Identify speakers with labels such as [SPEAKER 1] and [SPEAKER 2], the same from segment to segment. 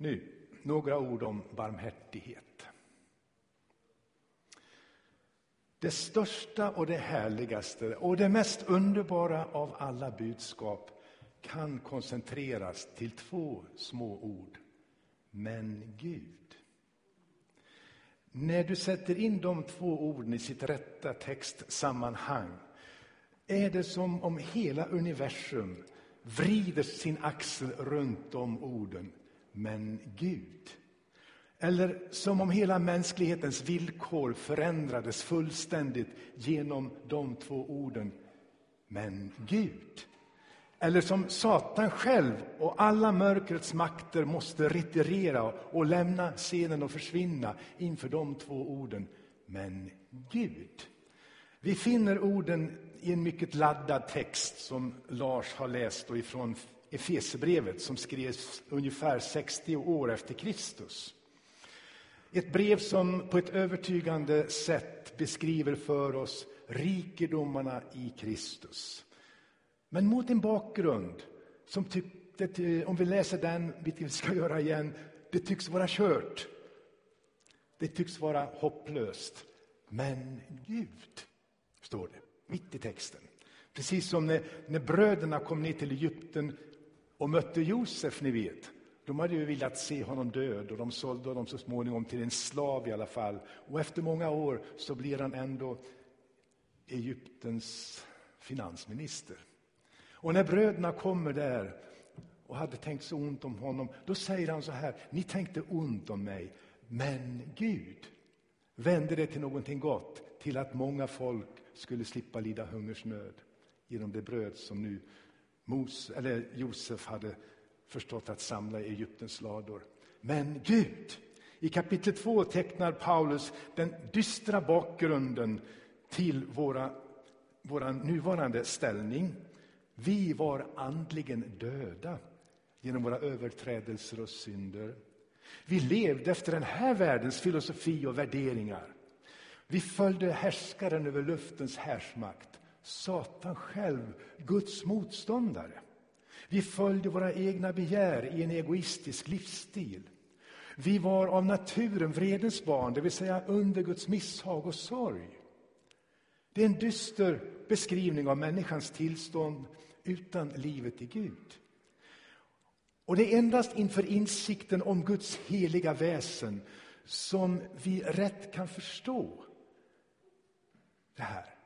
[SPEAKER 1] Nu, några ord om barmhärtighet. Det största och det härligaste och det mest underbara av alla budskap kan koncentreras till två små ord. Men Gud. När du sätter in de två orden i sitt rätta textsammanhang är det som om hela universum vrider sin axel runt de orden men Gud. Eller som om hela mänsklighetens villkor förändrades fullständigt genom de två orden men Gud. Eller som Satan själv och alla mörkrets makter måste retirera och lämna scenen och försvinna inför de två orden. Men Gud. Vi finner orden i en mycket laddad text som Lars har läst och ifrån Efesebrevet som skrevs ungefär 60 år efter Kristus. Ett brev som på ett övertygande sätt beskriver för oss rikedomarna i Kristus. Men mot en bakgrund som tyckte, om vi läser den, vilket vi ska göra igen, det tycks vara kört. Det tycks vara hopplöst. Men Gud, står det mitt i texten. Precis som när, när bröderna kom ner till Egypten och mötte Josef, ni vet. De hade ju velat se honom död och de sålde honom så småningom till en slav i alla fall. Och efter många år så blir han ändå Egyptens finansminister. Och när bröderna kommer där och hade tänkt så ont om honom, då säger han så här, ni tänkte ont om mig, men Gud vände det till någonting gott, till att många folk skulle slippa lida hungersnöd genom det bröd som nu Mos, eller Josef hade förstått att samla i Egyptens lador. Men Gud, i kapitel 2 tecknar Paulus den dystra bakgrunden till våra, nuvarande ställning. Vi var andligen döda genom våra överträdelser och synder. Vi levde efter den här världens filosofi och värderingar. Vi följde härskaren över luftens härsmakt, Satan själv, Guds motståndare. Vi följde våra egna begär i en egoistisk livsstil. Vi var av naturen vredens barn, det vill säga under Guds misshag och sorg. Det är en dyster beskrivning av människans tillstånd utan livet i Gud. Och det är endast inför insikten om Guds heliga väsen som vi rätt kan förstå det här.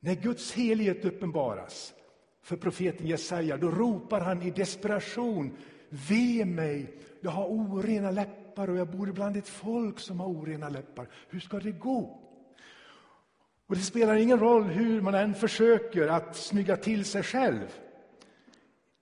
[SPEAKER 1] När Guds helighet uppenbaras för profeten Jesaja, då ropar han i desperation Ve mig, jag har orena läppar och jag bor bland ett folk som har orena läppar. Hur ska det gå? Och Det spelar ingen roll hur man än försöker att snygga till sig själv.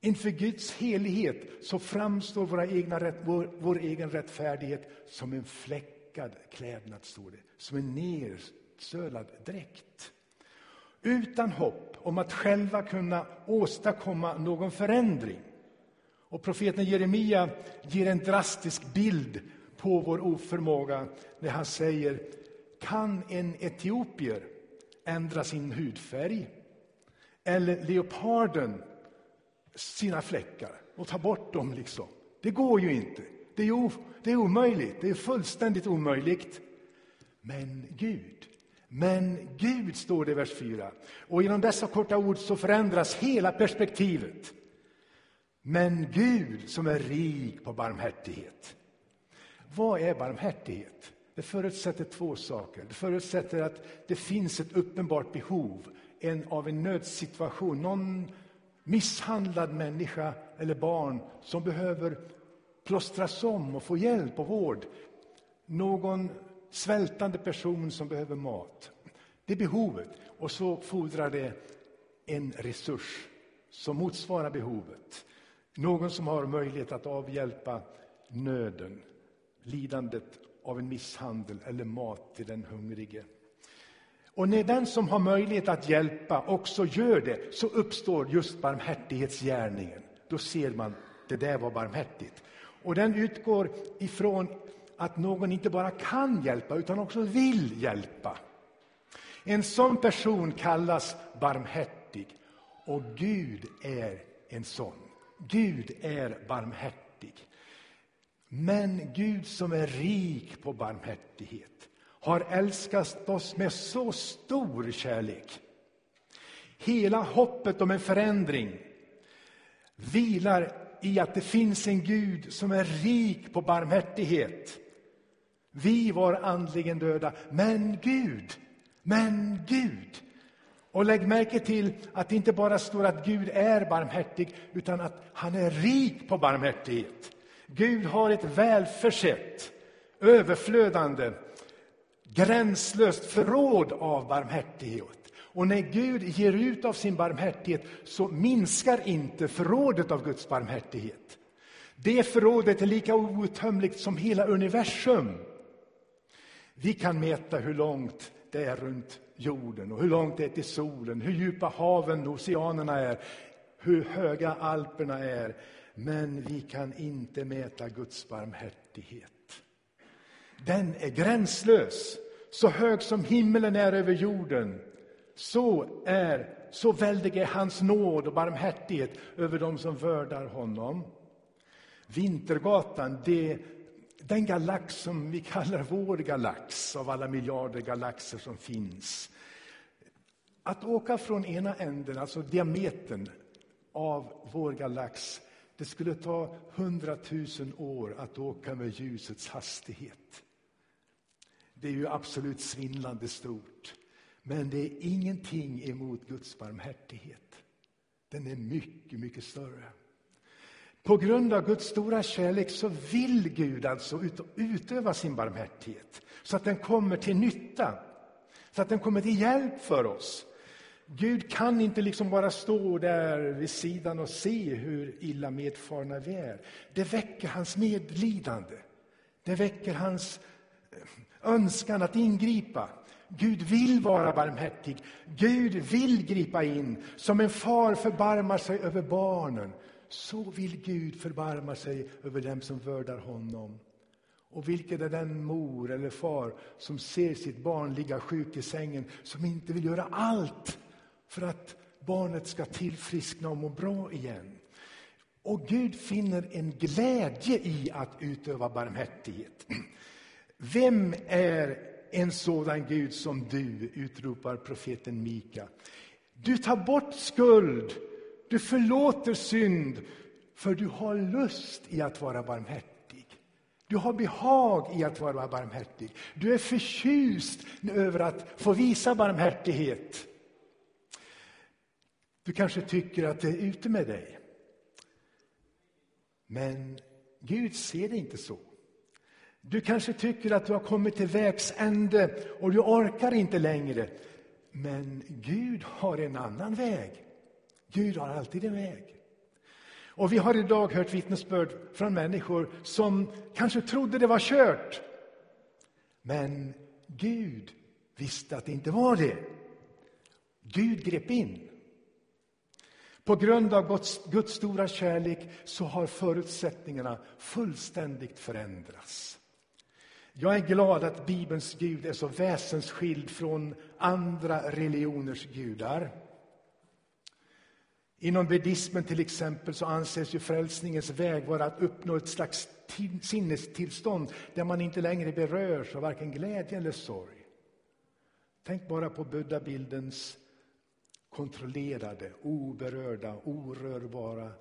[SPEAKER 1] Inför Guds helighet så framstår våra egna, vår, vår egen rättfärdighet som en fläckad klädnad, står det. Som en nersölad dräkt. Utan hopp om att själva kunna åstadkomma någon förändring. Och profeten Jeremia ger en drastisk bild på vår oförmåga när han säger Kan en etiopier ändra sin hudfärg? Eller leoparden sina fläckar och ta bort dem? liksom? Det går ju inte. Det är, det är omöjligt. Det är fullständigt omöjligt. Men Gud, men Gud, står det i vers 4. Och genom dessa korta ord så förändras hela perspektivet. Men Gud som är rik på barmhärtighet. Vad är barmhärtighet? Det förutsätter två saker. Det förutsätter att det finns ett uppenbart behov en, av en nödsituation. Någon misshandlad människa eller barn som behöver plåstras om och få hjälp och vård. Någon svältande person som behöver mat. Det är behovet. Och så fordrar det en resurs som motsvarar behovet. Någon som har möjlighet att avhjälpa nöden, lidandet av en misshandel eller mat till den hungrige. Och när den som har möjlighet att hjälpa också gör det så uppstår just barmhärtighetsgärningen. Då ser man det där var barmhärtigt. Och den utgår ifrån att någon inte bara kan hjälpa utan också vill hjälpa. En sån person kallas barmhärtig och Gud är en sån. Gud är barmhärtig. Men Gud som är rik på barmhärtighet har älskat oss med så stor kärlek. Hela hoppet om en förändring vilar i att det finns en Gud som är rik på barmhärtighet. Vi var andligen döda, men Gud, men Gud. Och lägg märke till att det inte bara står att Gud är barmhärtig, utan att han är rik på barmhärtighet. Gud har ett välförsett, överflödande, gränslöst förråd av barmhärtighet. Och när Gud ger ut av sin barmhärtighet så minskar inte förrådet av Guds barmhärtighet. Det förrådet är lika outtömligt som hela universum. Vi kan mäta hur långt det är runt jorden och hur långt det är till solen, hur djupa haven och oceanerna är, hur höga Alperna är. Men vi kan inte mäta Guds barmhärtighet. Den är gränslös, så hög som himmelen är över jorden. Så är, så väldig är hans nåd och barmhärtighet över dem som vördar honom. Vintergatan, det, den galax som vi kallar vår galax, av alla miljarder galaxer som finns. Att åka från ena änden, alltså diametern av vår galax, det skulle ta hundratusen år att åka med ljusets hastighet. Det är ju absolut svindlande stort. Men det är ingenting emot Guds barmhärtighet. Den är mycket, mycket större. På grund av Guds stora kärlek så vill Gud alltså utöva sin barmhärtighet så att den kommer till nytta, så att den kommer till hjälp för oss. Gud kan inte liksom bara stå där vid sidan och se hur illa medfarna vi är. Det väcker hans medlidande. Det väcker hans eh, önskan att ingripa. Gud vill vara barmhärtig. Gud vill gripa in. Som en far förbarmar sig över barnen, så vill Gud förbarma sig över dem som vördar honom. Och vilken är den mor eller far som ser sitt barn ligga sjuk i sängen, som inte vill göra allt för att barnet ska tillfriskna och må bra igen? Och Gud finner en glädje i att utöva barmhärtighet. Vem är en sådan Gud som du, utropar profeten Mika. Du tar bort skuld, du förlåter synd, för du har lust i att vara barmhärtig. Du har behag i att vara barmhärtig. Du är förtjust över att få visa barmhärtighet. Du kanske tycker att det är ute med dig. Men Gud ser det inte så. Du kanske tycker att du har kommit till vägs ände och du orkar inte längre. Men Gud har en annan väg. Gud har alltid en väg. Och vi har idag hört vittnesbörd från människor som kanske trodde det var kört. Men Gud visste att det inte var det. Gud grep in. På grund av Guds, Guds stora kärlek så har förutsättningarna fullständigt förändrats. Jag är glad att Bibelns Gud är så väsensskild från andra religioners gudar. Inom buddhismen till exempel så anses ju frälsningens väg vara att uppnå ett slags sinnestillstånd där man inte längre berörs av varken glädje eller sorg. Tänk bara på buddabildens kontrollerade, oberörda, orörbara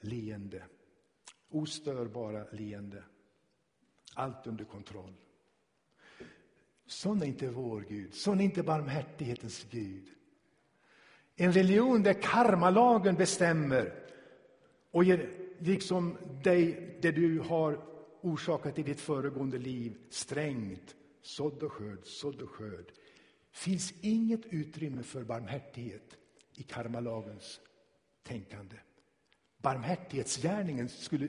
[SPEAKER 1] leende. Ostörbara leende. Allt under kontroll. Sån är inte vår Gud, sån är inte barmhärtighetens Gud. En religion där karmalagen bestämmer och ger liksom dig det du har orsakat i ditt föregående liv strängt, sådd och skörd, sådd och skörd. finns inget utrymme för barmhärtighet i karmalagens tänkande. Barmhärtighetsgärningen skulle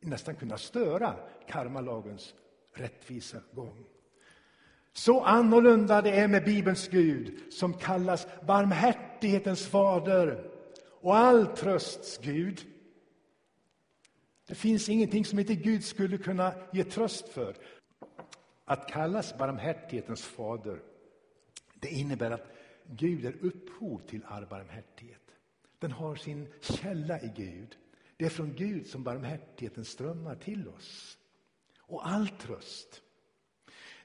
[SPEAKER 1] nästan kunna störa karmalagens rättvisa gång. Så annorlunda det är med Bibelns Gud som kallas barmhärtighetens fader och all trösts Gud. Det finns ingenting som inte Gud skulle kunna ge tröst för. Att kallas barmhärtighetens fader, det innebär att Gud är upphov till all barmhärtighet. Den har sin källa i Gud. Det är från Gud som barmhärtigheten strömmar till oss. Och all tröst.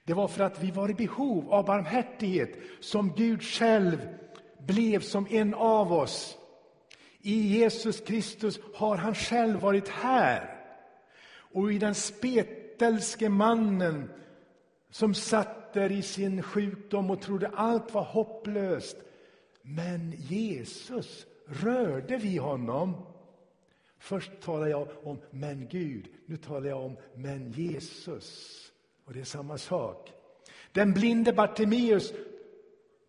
[SPEAKER 1] Det var för att vi var i behov av barmhärtighet som Gud själv blev som en av oss. I Jesus Kristus har han själv varit här. Och i den spetälske mannen som satt där i sin sjukdom och trodde allt var hopplöst. Men Jesus rörde vi honom. Först talar jag om men Gud, nu talar jag om men Jesus. Och det är samma sak. Den blinde Bartimeus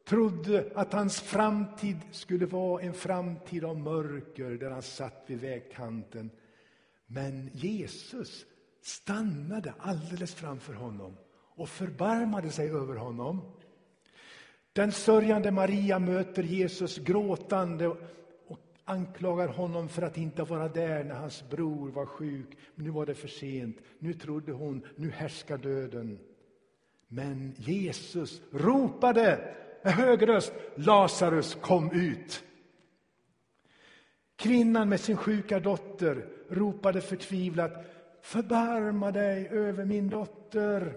[SPEAKER 1] trodde att hans framtid skulle vara en framtid av mörker där han satt vid vägkanten. Men Jesus stannade alldeles framför honom och förbarmade sig över honom. Den sörjande Maria möter Jesus gråtande och anklagar honom för att inte vara där när hans bror var sjuk. Men nu var det för sent. Nu trodde hon, nu härskar döden. Men Jesus ropade med hög röst, Lazarus kom ut. Kvinnan med sin sjuka dotter ropade förtvivlat, förbarma dig över min dotter.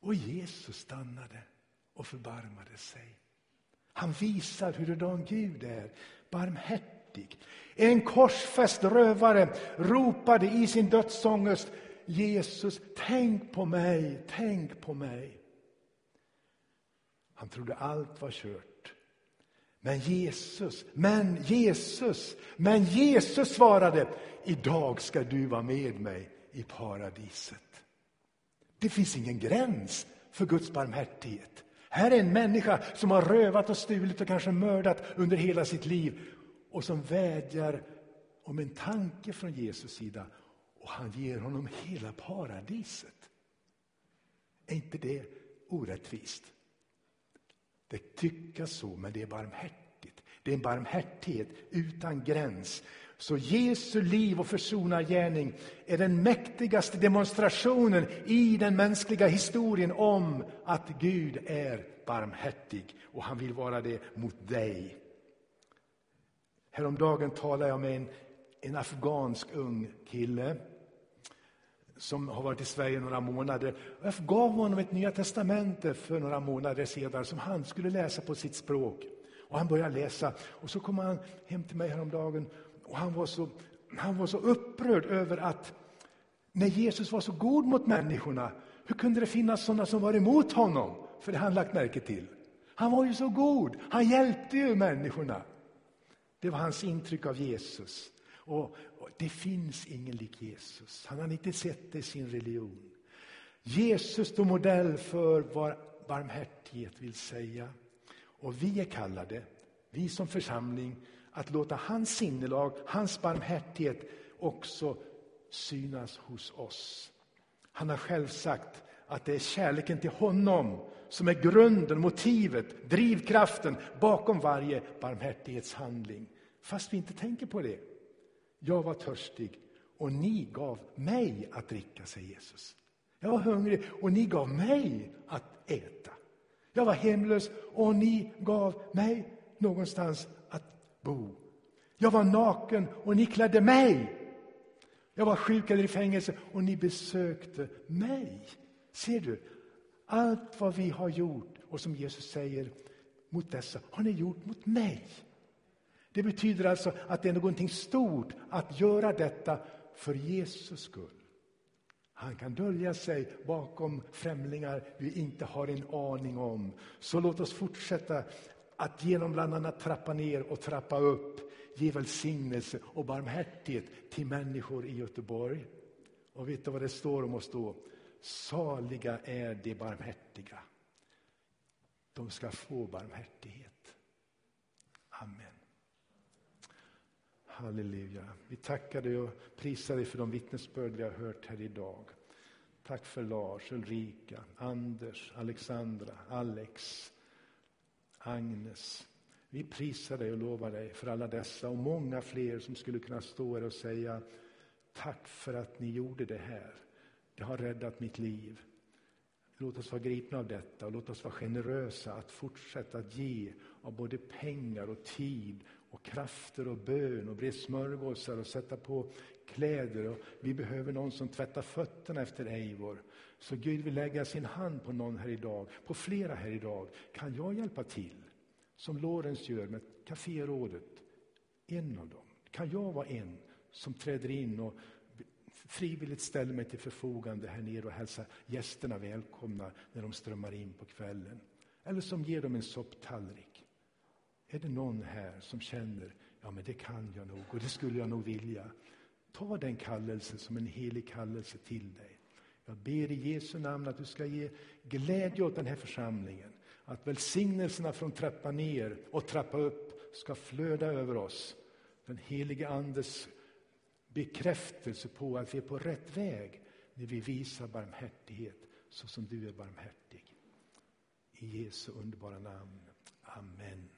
[SPEAKER 1] Och Jesus stannade och förbarmade sig. Han visar hurdan Gud är, barmhärtig. En korsfäst rövare ropade i sin dödsångest Jesus, tänk på mig, tänk på mig. Han trodde allt var kört. Men Jesus, men Jesus, men Jesus svarade, idag ska du vara med mig i paradiset. Det finns ingen gräns för Guds barmhärtighet. Här är en människa som har rövat och stulit och kanske mördat under hela sitt liv och som vädjar om en tanke från Jesus sida och han ger honom hela paradiset. Är inte det orättvist? Det tyckas så, men det är barmhärtigt. Det är en barmhärtighet utan gräns. Så Jesu liv och försonargärning är den mäktigaste demonstrationen i den mänskliga historien om att Gud är barmhärtig och han vill vara det mot dig. Häromdagen talade jag med en, en afghansk ung kille som har varit i Sverige några månader. Jag gav honom ett Nya testamente för några månader sedan som han skulle läsa på sitt språk. Och Han började läsa och så kom han hem till mig häromdagen och han var så, han var så upprörd över att när Jesus var så god mot människorna, hur kunde det finnas sådana som var emot honom? För det har han lagt märke till. Han var ju så god, han hjälpte ju människorna. Det var hans intryck av Jesus. Och, och Det finns ingen lik Jesus. Han har inte sett det i sin religion. Jesus står modell för vad barmhärtighet vill säga. Och vi är kallade, vi som församling, att låta hans sinnelag, hans barmhärtighet också synas hos oss. Han har själv sagt att det är kärleken till honom som är grunden, motivet, drivkraften bakom varje barmhärtighetshandling. Fast vi inte tänker på det. Jag var törstig och ni gav mig att dricka, säger Jesus. Jag var hungrig och ni gav mig att äta. Jag var hemlös och ni gav mig någonstans att bo. Jag var naken och ni klädde mig. Jag var sjuk eller i fängelse och ni besökte mig. Ser du? Allt vad vi har gjort och som Jesus säger mot dessa har ni gjort mot mig. Det betyder alltså att det är någonting stort att göra detta för Jesus skull. Han kan dölja sig bakom främlingar vi inte har en aning om. Så låt oss fortsätta att genom bland annat trappa ner och trappa upp ge välsignelse och barmhärtighet till människor i Göteborg. Och vet du vad det står om oss då? Saliga är de barmhärtiga. De ska få barmhärtighet. Amen. Halleluja. Vi tackar dig och prisar dig för de vittnesbörd vi har hört här idag. Tack för Lars, Ulrika, Anders, Alexandra, Alex, Agnes. Vi prisar dig och lovar dig för alla dessa och många fler som skulle kunna stå här och säga tack för att ni gjorde det här. Det har räddat mitt liv. Låt oss vara gripna av detta och låt oss vara generösa att fortsätta att ge av både pengar och tid och krafter och bön och bre smörgåsar och sätta på kläder. Och vi behöver någon som tvättar fötterna efter Eivor. Så Gud vill lägga sin hand på någon här idag, på flera här idag. Kan jag hjälpa till? Som Lorentz gör med Caférådet. En av dem. Kan jag vara en som träder in och frivilligt ställer mig till förfogande här nere och hälsar gästerna välkomna när de strömmar in på kvällen. Eller som ger dem en sopptallrik. Är det någon här som känner, ja men det kan jag nog och det skulle jag nog vilja. Ta den kallelsen som en helig kallelse till dig. Jag ber i Jesu namn att du ska ge glädje åt den här församlingen. Att välsignelserna från trappa ner och trappa upp ska flöda över oss. Den helige Andes bekräftelse på att vi är på rätt väg när vi visar barmhärtighet så som du är barmhärtig. I Jesu underbara namn. Amen.